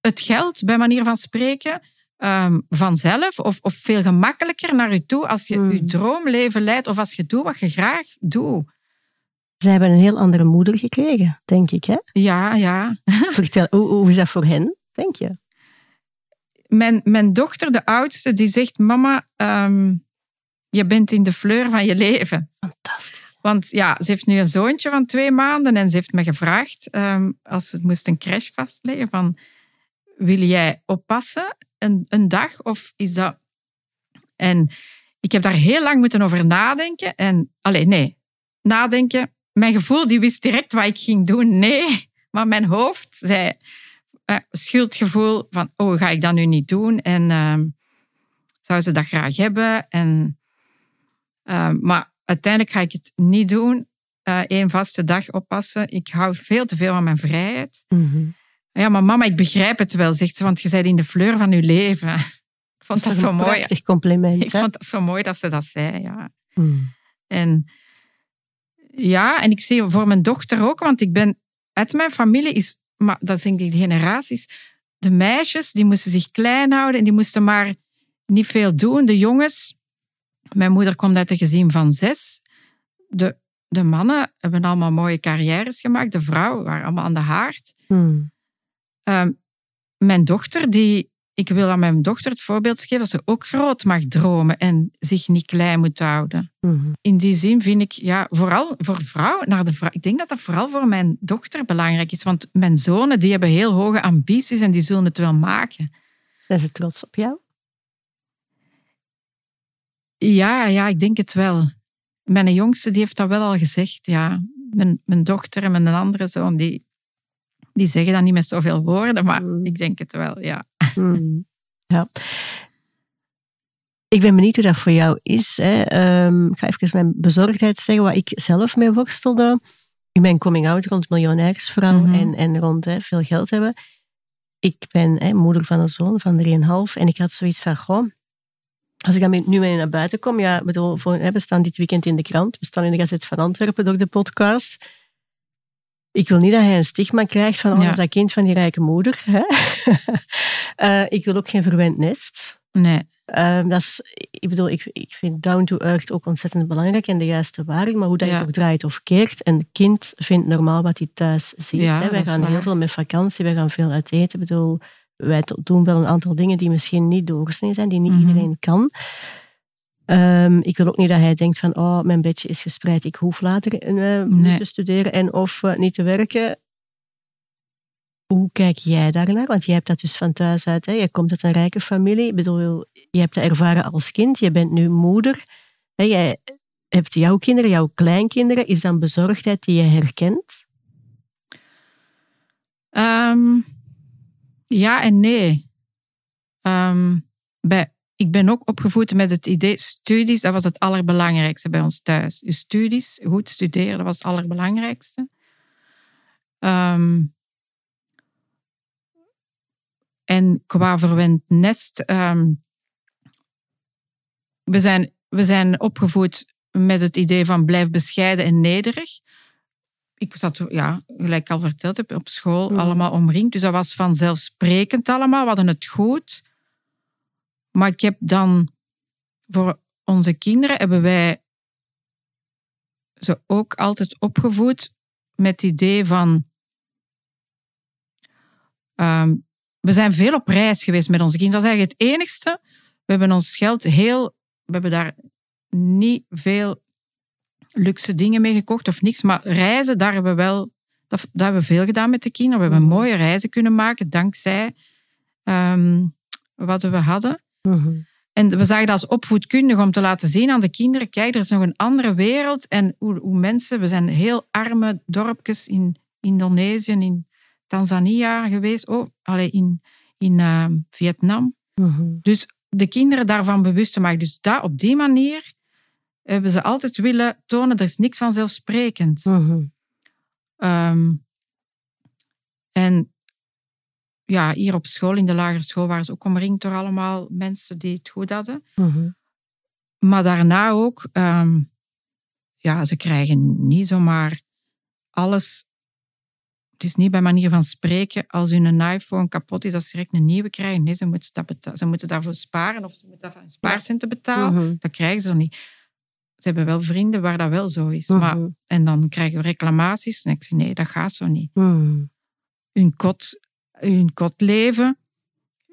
het geld, bij manier van spreken, ehm, vanzelf of, of veel gemakkelijker naar je toe als je Hmm. je droomleven leidt of als je doet wat je graag doet. Zij hebben een heel andere moeder gekregen, denk ik. Hè? Ja, ja. Vertel, hoe, hoe is dat voor hen, denk je? Mijn, mijn dochter, de oudste, die zegt: Mama, ehm, je bent in de fleur van je leven. Fantastisch. Want ja, ze heeft nu een zoontje van twee maanden en ze heeft me gevraagd, ehm, als ze moest een crash vastleggen, van wil jij oppassen een, een dag of is dat... En ik heb daar heel lang moeten over nadenken. En, alleen nee, nadenken. Mijn gevoel die wist direct wat ik ging doen. Nee, maar mijn hoofd zei eh, schuldgevoel van, oh, ga ik dat nu niet doen? En ehm, zou ze dat graag hebben? En, ehm, maar uiteindelijk ga ik het niet doen. Eén vaste dag oppassen. Ik hou veel te veel van mijn vrijheid. Mhm. Ja, maar mama, ik begrijp het wel, zegt ze, want je bent in de fleur van je leven. Ik vond dat zo een mooi. prachtig compliment. Ik hè? vond dat zo mooi dat ze dat zei, ja. Mm. En ja, en ik zie voor mijn dochter ook, want ik ben uit mijn familie is, maar dat denk ik de generaties, de meisjes die moesten zich klein houden en die moesten maar niet veel doen. De jongens, mijn moeder komt uit een gezin van zes. De, de mannen hebben allemaal mooie carrières gemaakt. De vrouwen waren allemaal aan de haard. Mm. Ehm, mijn dochter, die, ik wil aan mijn dochter het voorbeeld geven dat ze ook groot mag dromen en zich niet klein moet houden. Mhm. In die zin vind ik, ja, vooral voor vrouw, naar de vrouw, ik denk dat dat vooral voor mijn dochter belangrijk is. Want mijn zonen, die hebben heel hoge ambities en die zullen het wel maken. Zijn ze trots op jou? Ja, ja, ik denk het wel. Mijn jongste, die heeft dat wel al gezegd, ja. Mijn, mijn dochter en mijn andere zoon, die, die zeggen dat niet met zoveel woorden, maar Mm. ik denk het wel, ja. Mm. Ja. Ik ben benieuwd hoe dat voor jou is. Hè. Ehm, ik ga even mijn bezorgdheid zeggen, wat ik zelf mee worstelde. In mijn coming-out rond miljonairsvrouw Mhm. en, en rond hè, veel geld hebben. Ik ben hè, moeder van een zoon van 3,5 en ik had zoiets van, goh, als ik dan nu mee naar buiten kom, ja, ik bedoel, voor, hè, we staan dit weekend in de krant, we staan in de Gazet van Antwerpen door de podcast. Ik wil niet dat hij een stigma krijgt van, oh, Ja. dat is dat kind van die rijke moeder. Hè? Eh, ik wil ook geen verwend nest. Nee. Ehm, dat is, ik bedoel, ik, ik vind down to earth ook ontzettend belangrijk en de juiste waarde, maar hoe dat je Ja. ook draait of keert, een kind vindt normaal wat hij thuis ziet. Ja, hè. Wij gaan heel veel met vakantie, wij gaan veel uit eten. Ik bedoel, wij doen wel een aantal dingen die misschien niet doorsnee zijn, die niet Mhm. iedereen kan. Ehm, ik wil ook niet dat hij denkt van, oh, mijn bedje is gespreid, ik hoef later eh, niet te studeren en of eh, niet te werken. Hoe kijk jij daarnaar? Want jij hebt dat dus van thuis uit. Hè? Je komt uit een rijke familie. Ik bedoel, je hebt dat ervaren als kind. Je bent nu moeder. Hè? Jij hebt jouw kinderen, jouw kleinkinderen. Is dat een bezorgdheid die je herkent? Ehm, ja en nee. Ehm, bij, ik ben ook opgevoed met het idee, studies, dat was het allerbelangrijkste bij ons thuis. Je studies, goed studeren, dat was het allerbelangrijkste. Ehm, en qua verwend nest, ehm, we, zijn, we zijn opgevoed met het idee van blijf bescheiden en nederig ik zat, ja, gelijk ik al verteld heb, op school Mhm. allemaal omringd. Dus dat was vanzelfsprekend allemaal. We hadden het goed. Maar ik heb dan voor onze kinderen hebben wij ze ook altijd opgevoed met het idee van. ehm, we zijn veel op reis geweest met onze kinderen. Dat is eigenlijk het enigste. We hebben ons geld heel. We hebben daar niet veel luxe dingen mee gekocht of niks. Maar reizen, daar hebben we wel dat, dat hebben we veel gedaan met de kinderen. We hebben Mhm. mooie reizen kunnen maken dankzij ehm, wat we hadden. En we zagen dat als opvoedkundig om te laten zien aan de kinderen, kijk, er is nog een andere wereld. En hoe, hoe mensen, we zijn heel arme dorpjes in Indonesië, in Tanzania geweest, oh, allee, in, in ehm, Vietnam. Dus de kinderen daarvan bewust te maken. Dus dat, op die manier hebben ze altijd willen tonen, er is niks vanzelfsprekend. Ehm, en ja, hier op school, in de lagere school, waren ze ook omringd door allemaal mensen die het goed hadden. Maar daarna ook, ehm, ja, ze krijgen niet zomaar alles. Het is niet bij manier van spreken, als hun iPhone kapot is, dat ze direct een nieuwe krijgen. Nee, ze moeten, dat ze moeten daarvoor sparen of ze moeten daarvoor hun spaarcenten betalen. Dat krijgen ze niet. Ze hebben wel vrienden waar dat wel zo is. Maar, en dan krijgen we reclamaties. En ik zeg, nee, dat gaat zo niet. Hun kot, hun kotleven,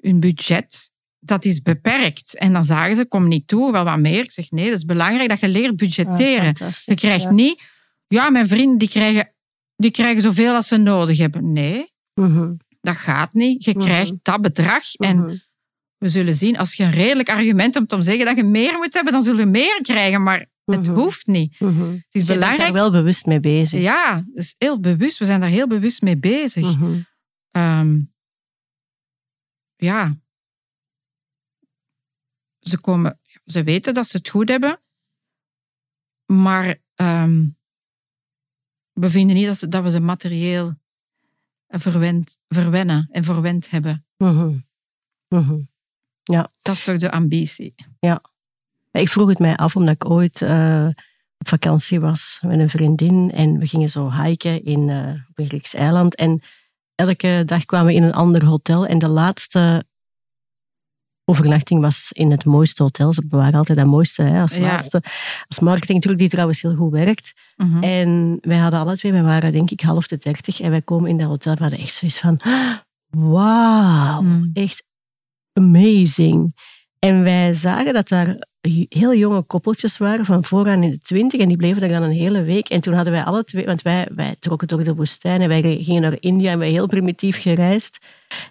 hun budget, dat is beperkt. En dan zagen ze, kom niet toe, wel wat meer. Ik zeg, nee, dat is belangrijk dat je leert budgetteren. je krijgt niet... Ja, mijn vrienden die krijgen, die krijgen zoveel als ze nodig hebben. Nee, dat gaat niet. Je Mhm. krijgt dat bedrag. En we zullen zien, als je een redelijk argument hebt om te zeggen dat je meer moet hebben, dan zullen we meer krijgen. Maar het Mhm. hoeft niet. Het is Je bent belangrijk. daar wel bewust mee bezig. Ja, dat is heel bewust. We zijn daar heel bewust mee bezig. Ehm, ja. Ze, komen, ze weten dat ze het goed hebben, maar ehm, we vinden niet dat, ze, dat we ze materieel verwend, verwennen en verwend hebben. Mhm. Mhm. Dat is toch de ambitie. Ik vroeg het mij af omdat ik ooit eh, op vakantie was met een vriendin en we gingen zo hiken in, eh, op een Grieks eiland. En elke dag kwamen we in een ander hotel en de laatste overnachting was in het mooiste hotel. Ze bewaren altijd dat mooiste hè, als Ja. laatste. Als marketingtruc die trouwens heel goed werkt. Mhm. En wij hadden alle twee, wij waren denk ik half de dertig en wij komen in dat hotel en we hadden echt zoiets van, wauw, Mm. echt amazing. En wij zagen dat daar heel jonge koppeltjes waren van vooraan in de twintig en die bleven daar dan een hele week. En toen hadden wij alle twee, want wij, wij trokken door de woestijn en wij gingen naar India en wij heel primitief gereisd.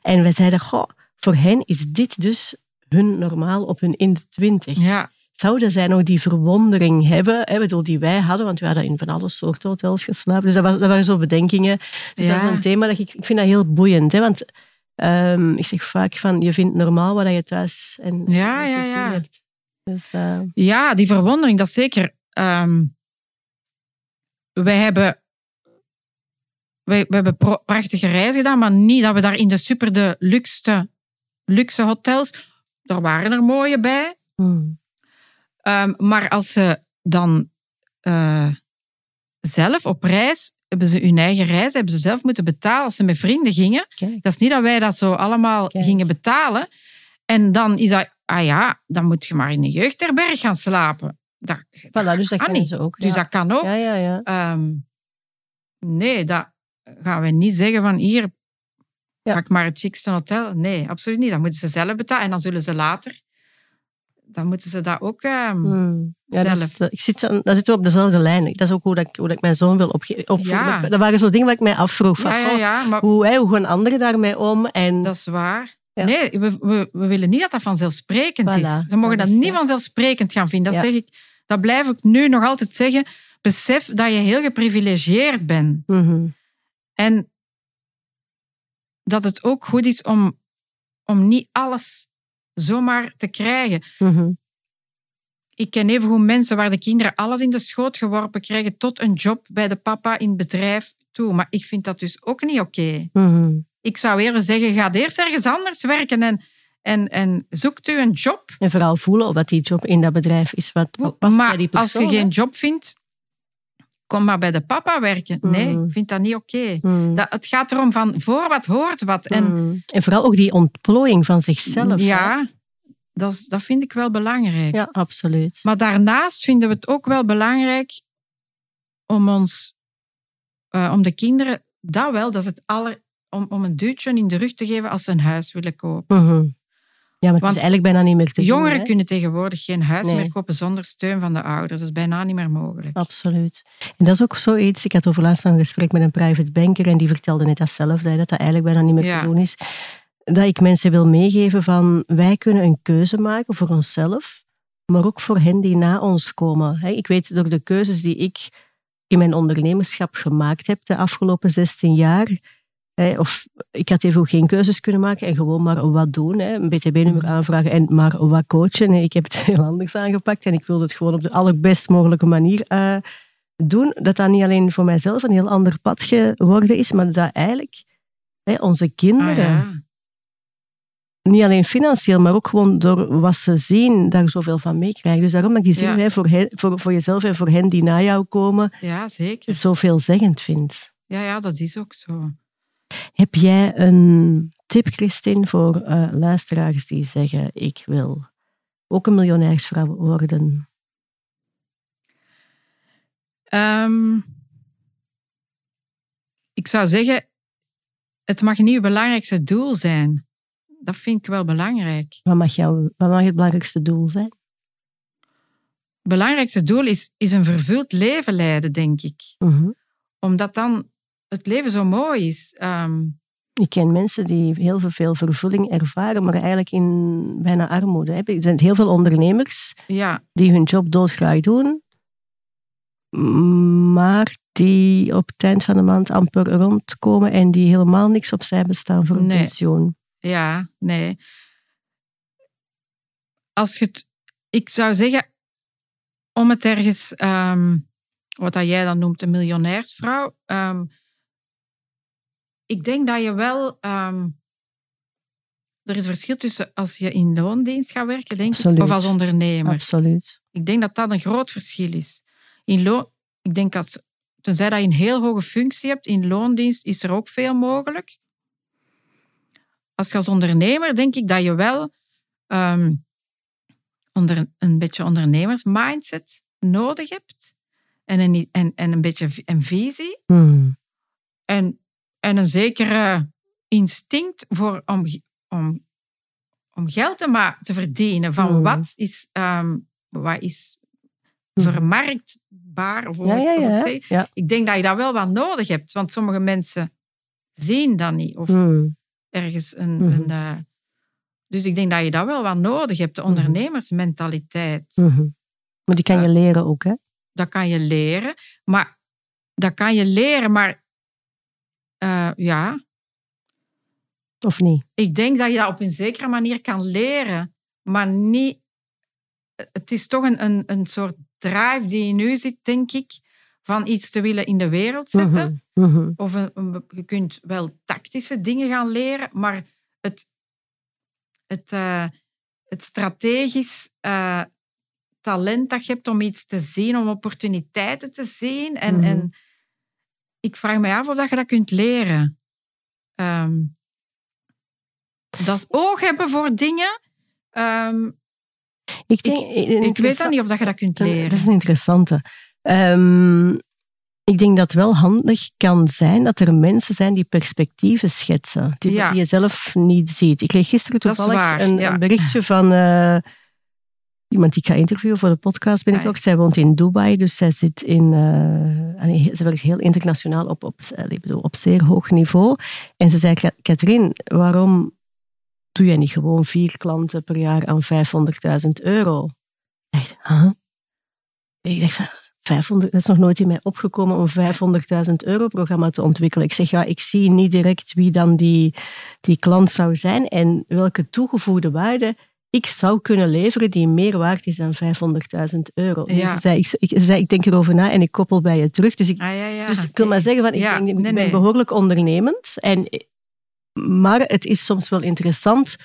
En wij zeiden, goh, voor hen is dit dus hun normaal op hun in de twintig Ja, zouden zij nog die verwondering hebben, hè, bedoel, die wij hadden, want we hadden in van alle soorten hotels geslapen. Dus dat, was, dat waren zo bedenkingen. Dus dat is een thema dat ik, ik vind dat heel boeiend. Hè, want ehm, ik zeg vaak van, je vindt normaal wat je thuis en Ja, ja, gezien ja. hebt. Dus, uh... Ja, die verwondering, dat zeker. Um, wij hebben, wij, we hebben prachtige reizen gedaan, maar niet dat we daar in de super de luxe, luxe hotels. Daar waren er mooie bij. Hmm. Um, maar als ze dan uh, zelf op reis hebben ze hun eigen reis, hebben ze zelf moeten betalen als ze met vrienden gingen. Kijk. Dat is niet dat wij dat zo allemaal Kijk. gingen betalen. En dan is dat, ah ja, dan moet je maar in een jeugdherberg gaan slapen. Dat, dat Voilà, dus dat kan kennen niet. ze ook. Dus ja. dat kan ook. ja, ja, ja. Ehm, nee, dat gaan we niet zeggen van hier, Ja. pak maar het chicste hotel. Nee, absoluut niet. Dat moeten ze zelf betalen. En dan zullen ze later, dan moeten ze dat ook... Hmm. Ja, dat, zelf. is, ik zit, dat zitten we op dezelfde lijn. Dat is ook hoe, dat ik, hoe dat ik mijn zoon wil opvoeden. Ja. Dat, dat waren zo dingen waar ik mij afvroeg. Van, ja, ja, goh, ja, maar Hoe, hè, hoe gaan anderen daarmee om? En, dat is waar. Ja. Nee, we, we, we willen niet dat dat vanzelfsprekend Voilà, is. Ze mogen dat niet vanzelfsprekend gaan vinden. Dat, zeg ik, dat blijf ik nu nog altijd zeggen. Besef dat je heel geprivilegeerd bent. Mhm. En dat het ook goed is om, om niet alles zomaar te krijgen. Mhm. Ik ken evengoed mensen waar de kinderen alles in de schoot geworpen krijgen tot een job bij de papa in het bedrijf toe. Maar ik vind dat dus ook niet oké. Mhm. Ik zou eerder zeggen, ga eerst ergens anders werken en, en, en zoekt u een job. En vooral voelen dat die job in dat bedrijf is wat wat past bij maar die als persoon. je geen job vindt, kom maar bij de papa werken. Nee, Mm. ik vind dat niet oké. Mhm. Dat, het gaat erom van voor wat hoort wat. En Mhm. en vooral ook die ontplooiing van zichzelf. hè. ja, dat, is- dat vind ik wel belangrijk. ja, absoluut. Maar daarnaast vinden we het ook wel belangrijk om ons, eh, om de kinderen, dat wel, dat is het aller, om, om een duwtje in de rug te geven als ze een huis willen kopen. Mhm. Ja, maar het Want is eigenlijk bijna niet meer te doen, Jongeren kunnen tegenwoordig geen huis Nee. meer kopen zonder steun van de ouders. Dat is bijna niet meer mogelijk. Absoluut. En dat is ook zoiets. Ik had over laatst een gesprek met een private banker en die vertelde net datzelfde, dat dat eigenlijk bijna niet meer Ja. te doen is. Dat ik mensen wil meegeven van wij kunnen een keuze maken voor onszelf, maar ook voor hen die na ons komen. Ik weet door de keuzes die ik in mijn ondernemerschap gemaakt heb de afgelopen 16 jaar, hè, of ik had even ook geen keuzes kunnen maken en gewoon maar wat doen. hè, Een BTB-nummer aanvragen en maar wat coachen. Nee, Ik heb het heel anders aangepakt en ik wilde het gewoon op de allerbest mogelijke manier eh, doen. Dat dat niet alleen voor mijzelf een heel ander pad geworden is, maar dat eigenlijk hè, onze Ah, kinderen, ja. niet alleen financieel, maar ook gewoon door wat ze zien, daar zoveel van meekrijgen. Dus daarom dat ik die zin Ja. voor, hen- voor, voor jezelf en voor hen die na jou komen, ja, zeker. zo veelzeggend vind. Ja, ja, dat is ook zo. Heb jij een tip, Christine, voor eh, luisteraars die zeggen: Ik wil ook een miljonairsvrouw worden? Ehm, ik zou zeggen, het mag niet je belangrijkste doel zijn. Dat vind ik wel belangrijk. Wat mag, jou, wat mag het belangrijkste doel zijn? Het belangrijkste doel is, is een vervuld leven leiden, denk ik. Mhm. Omdat dan het leven zo mooi is. Ehm, Ik ken mensen die heel veel vervulling ervaren, maar eigenlijk in bijna armoede. hè. Er zijn heel veel ondernemers ja, die hun job doodgraag doen, maar die op het eind van de maand amper rondkomen en die helemaal niks opzij bestaan voor een Nee. pensioen. ja, nee. Als je het, ik zou zeggen, om het ergens, ehm, wat dat jij dan noemt, een miljonairsvrouw. ehm, ik denk dat je wel. ehm, er is verschil tussen als je in loondienst gaat werken, denk ik, of als ondernemer. Absoluut. Ik denk dat dat een groot verschil is. In loon, ik denk dat, tenzij dat je een heel hoge functie hebt, in loondienst is er ook veel mogelijk. Als je als ondernemer, denk ik dat je wel ehm, onder, een beetje ondernemersmindset nodig hebt. En een, en, en een beetje een visie. Hmm. En, en een zekere instinct voor, om, om, om geld te, ma- te verdienen. Van Hmm. wat is, ehm, wat is Hmm. vermarktbaar? Of Ja, ja, ik zeg. Ik denk dat je dat wel wat nodig hebt. Want sommige mensen zien dat niet. Of Hmm. ergens een... Een eh, dus ik denk dat je dat wel wat nodig hebt. De ondernemersmentaliteit. Maar die kan je leren ook, hè? Dat kan je leren. Maar dat kan je leren, maar eh, ja, Of niet? ik denk dat je dat op een zekere manier kan leren, maar niet het is toch een, een, een soort drive die in u zit, denk ik, van iets te willen in de wereld zetten. Mhm, mhm. Of een, een- je kunt wel tactische dingen gaan leren, maar het, het, eh, het strategisch eh, talent dat je hebt om iets te zien, om opportuniteiten te zien. En, Mhm. en ik vraag me af of dat je dat kunt leren. Ehm, dat is oog hebben voor dingen. Ehm, Ik, denk, ik weet dat niet of dat je dat kunt leren. Dat is een interessante. Ehm, ik denk dat het wel handig kan zijn dat er mensen zijn die perspectieven schetsen, die, Ja. die je zelf niet ziet. Ik kreeg gisteren toevallig waar, een, ja. een berichtje van eh, iemand die ik ga interviewen voor de podcast binnenkort. Ah, Zij woont in Dubai, dus zij zit in, eh, ze werkt heel internationaal op, op, allee, ik bedoel, op zeer hoog niveau. En ze zei, "Ka- Katrien, waarom doe jij niet gewoon vier klanten per jaar aan 500.000 euro? Ik dacht, huh? Ik dacht, van, 500, dat is nog nooit in mij opgekomen om 500.000 euro programma te ontwikkelen. Ik zeg, ja, ik zie niet direct wie dan die, die klant zou zijn en welke toegevoegde waarde ik zou kunnen leveren die meer waard is dan 500.000 euro. Dus Ja. ze zei, ik, ik, ze zei, ik denk erover na en ik koppel bij je terug. Dus ik, Ah, ja, ja. dus ik wil maar zeggen, van, ik, ben nee. behoorlijk ondernemend. En, maar het is soms wel interessant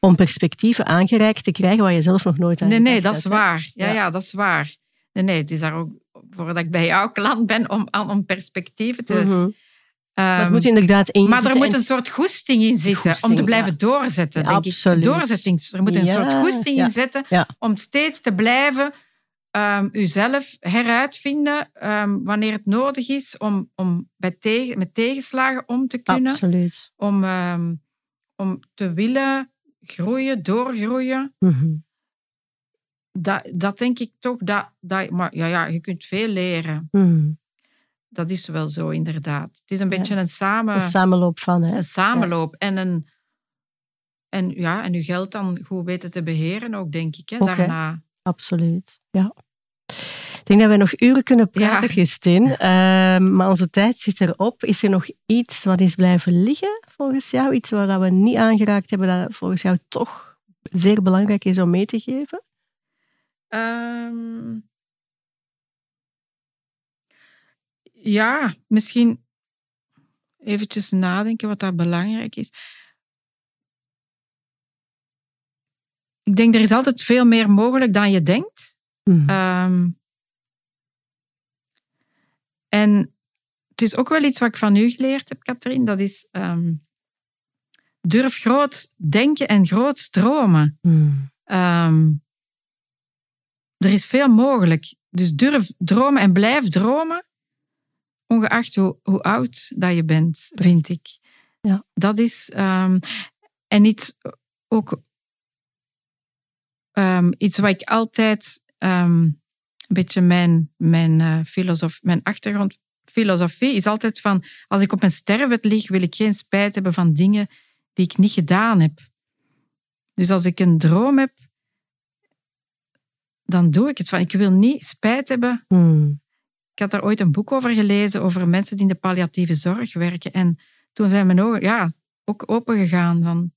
om perspectieven aangereikt te krijgen waar je zelf nog nooit aan Nee, nee, dat is waar. Ja, Ja. dat is waar. Nee, nee, het is daar ook voordat ik bij jouw klant ben om, om perspectieven te... Mhm. Maar het ehm, moet inderdaad in maar er moet en- een soort goesting in zitten Goesting, om te blijven ja. doorzetten, denk Absoluut. ik. Doorzetting. Er moet een Ja, soort goesting in zitten om steeds te blijven ehm uzelf heruitvinden ehm, wanneer het nodig is om, om bij tegen, met tegenslagen om te kunnen. Absoluut. Om, om te willen groeien, doorgroeien. Mhm. Dat, dat denk ik toch. Dat, dat, maar ja, ja, je kunt veel leren. Mhm. Dat is wel zo, inderdaad. Het is een Ja. beetje een, samen, Een samenloop van, hè? een samenloop. En, een, en, ja, en je geld dan goed weten te beheren ook, denk ik. Hè, daarna. Absoluut. Ja. Ik denk dat we nog uren kunnen praten, Ja. Christine. Ehm, maar onze tijd zit erop. Is er nog iets wat is blijven liggen volgens jou? Iets wat we niet aangeraakt hebben dat volgens jou toch zeer belangrijk is om mee te geven? Ehm, ja, misschien eventjes nadenken wat daar belangrijk is. Ik denk, er is altijd veel meer mogelijk dan je denkt. Mhm. Ehm, en het is ook wel iets wat ik van u geleerd heb, Katrien. Dat is ehm, durf groot denken en groot dromen. Mhm. Ehm, er is veel mogelijk. Dus durf dromen en blijf dromen, ongeacht hoe, hoe oud dat je bent, vind ik. Ja. Dat is... ehm, en iets ook... ehm, iets wat ik altijd... ehm, een beetje mijn, mijn, eh, filosof, mijn achtergrondfilosofie is altijd van... Als ik op mijn sterfbed lig, wil ik geen spijt hebben van dingen die ik niet gedaan heb. Dus als ik een droom heb, dan doe ik het van. Ik wil niet spijt hebben. Mhm. Ik had daar ooit een boek over gelezen over mensen die in de palliatieve zorg werken. En toen zijn mijn ogen ja, ook opengegaan van...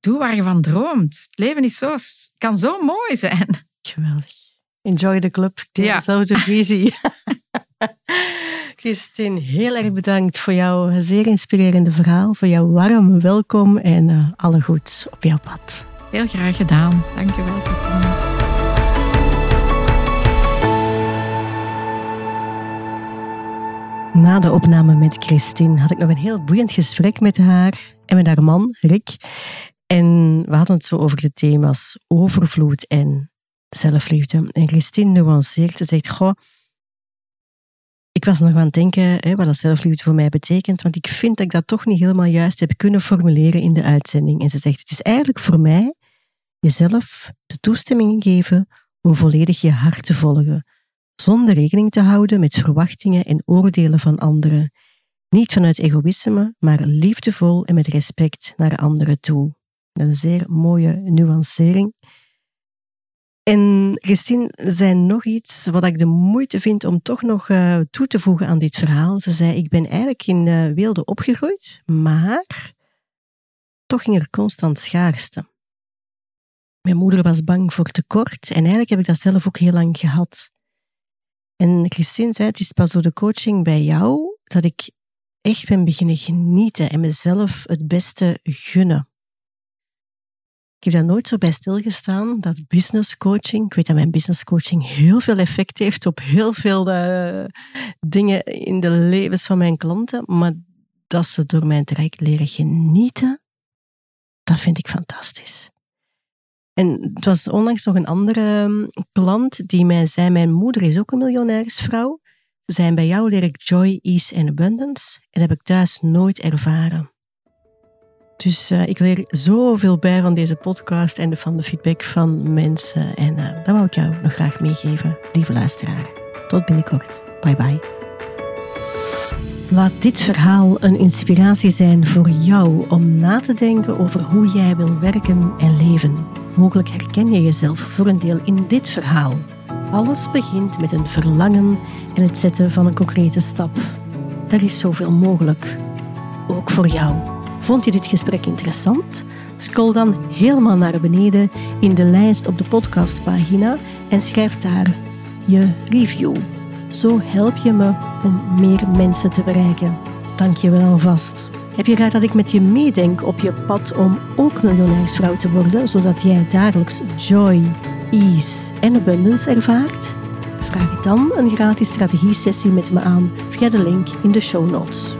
Doe waar je van droomt. Het leven is zo, kan zo mooi zijn. Geweldig. Enjoy the club. Ik deel Ja. dezelfde visie. Christine, heel erg bedankt voor jouw zeer inspirerende verhaal, voor jouw warm welkom en eh, alle goeds op jouw pad. Heel graag gedaan. Dank je Na de opname met Christine had ik nog een heel boeiend gesprek met haar en met haar man, Rick. En we hadden het zo over de thema's overvloed en zelfliefde. En Christine nuanceert, ze zegt, goh, ik was nog aan het denken hè, wat dat zelfliefde voor mij betekent, want ik vind dat ik dat toch niet helemaal juist heb kunnen formuleren in de uitzending. En ze zegt, het is eigenlijk voor mij jezelf de toestemming geven om volledig je hart te volgen, zonder rekening te houden met verwachtingen en oordelen van anderen. Niet vanuit egoïsme, maar liefdevol en met respect naar anderen toe. Een zeer mooie nuancering. En Christine zei nog iets wat ik de moeite vind om toch nog eh, toe te voegen aan dit verhaal. Ze zei, ik ben eigenlijk in eh, Weelde opgegroeid, maar toch ging er constant schaarste. Mijn moeder was bang voor tekort en eigenlijk heb ik dat zelf ook heel lang gehad. En Christine zei, het is pas door de coaching bij jou dat ik echt ben beginnen genieten en mezelf het beste gunnen. Ik heb daar nooit zo bij stilgestaan, dat business coaching, ik weet dat mijn business coaching heel veel effect heeft op heel veel uh, dingen in de levens van mijn klanten, maar dat ze door mijn traject leren genieten, dat vind ik fantastisch. En het was onlangs nog een andere um, klant die mij zei, mijn moeder is ook een miljonairsvrouw. Ze zijn bij jou leer ik joy, ease en abundance en dat heb ik thuis nooit ervaren. Dus uh, ik leer zoveel bij van deze podcast en van de feedback van mensen. En uh, dat wou ik jou nog graag meegeven, lieve luisteraar. Tot binnenkort. Bye bye. Laat dit verhaal een inspiratie zijn voor jou om na te denken over hoe jij wil werken en leven. Mogelijk herken je jezelf voor een deel in dit verhaal. Alles begint met een verlangen en het zetten van een concrete stap. Er is zoveel mogelijk. Ook voor jou. Vond je dit gesprek interessant? Scroll dan helemaal naar beneden in de lijst op de podcastpagina en schrijf daar je review. Zo help je me om meer mensen te bereiken. Dank je wel alvast. Heb je graag dat ik met je meedenk op je pad om ook miljonairsvrouw te worden, zodat jij dagelijks joy, ease en abundance ervaart? Vraag dan een gratis strategie-sessie met me aan via de link in de show notes.